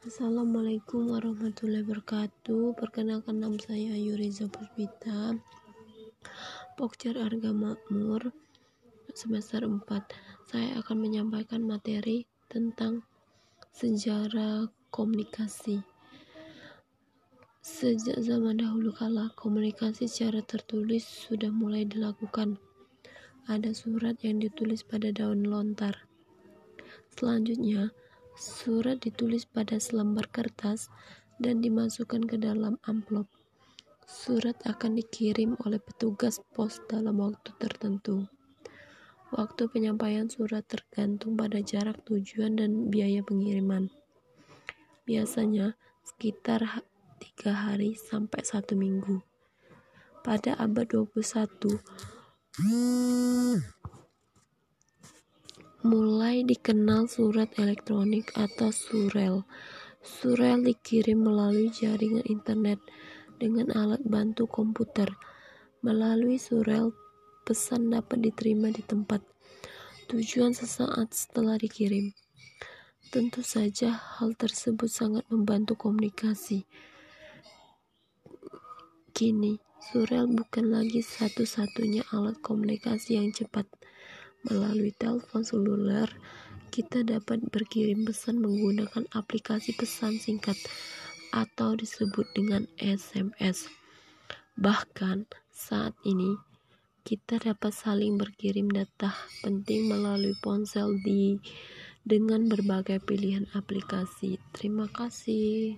Assalamualaikum warahmatullahi wabarakatuh. Perkenalkan nama saya Ayu Reza Puspita. Pokcer Arga Makmur Semester 4 Saya akan menyampaikan materi tentang Sejarah komunikasi. Sejak zaman dahulu kala komunikasi secara tertulis sudah mulai dilakukan. Ada surat yang ditulis pada daun lontar. Selanjutnya, surat ditulis pada selembar kertas dan dimasukkan ke dalam amplop. Surat akan dikirim oleh petugas pos dalam waktu tertentu. Waktu penyampaian surat tergantung pada jarak tujuan dan biaya pengiriman. Biasanya sekitar tiga hari sampai satu minggu. Pada abad 21, mulai dikenal surat elektronik atau surel. Surel dikirim melalui jaringan internet dengan alat bantu komputer. Melalui surel, pesan dapat diterima di tempat tujuan sesaat setelah dikirim. Tentu saja hal tersebut sangat membantu komunikasi. Kini, surel bukan lagi satu-satunya alat komunikasi yang cepat Melalui telepon seluler, kita dapat berkirim pesan menggunakan aplikasi pesan singkat atau disebut dengan SMS. Bahkan saat ini kita dapat saling berkirim data penting melalui ponsel di dengan berbagai pilihan aplikasi. Terima kasih.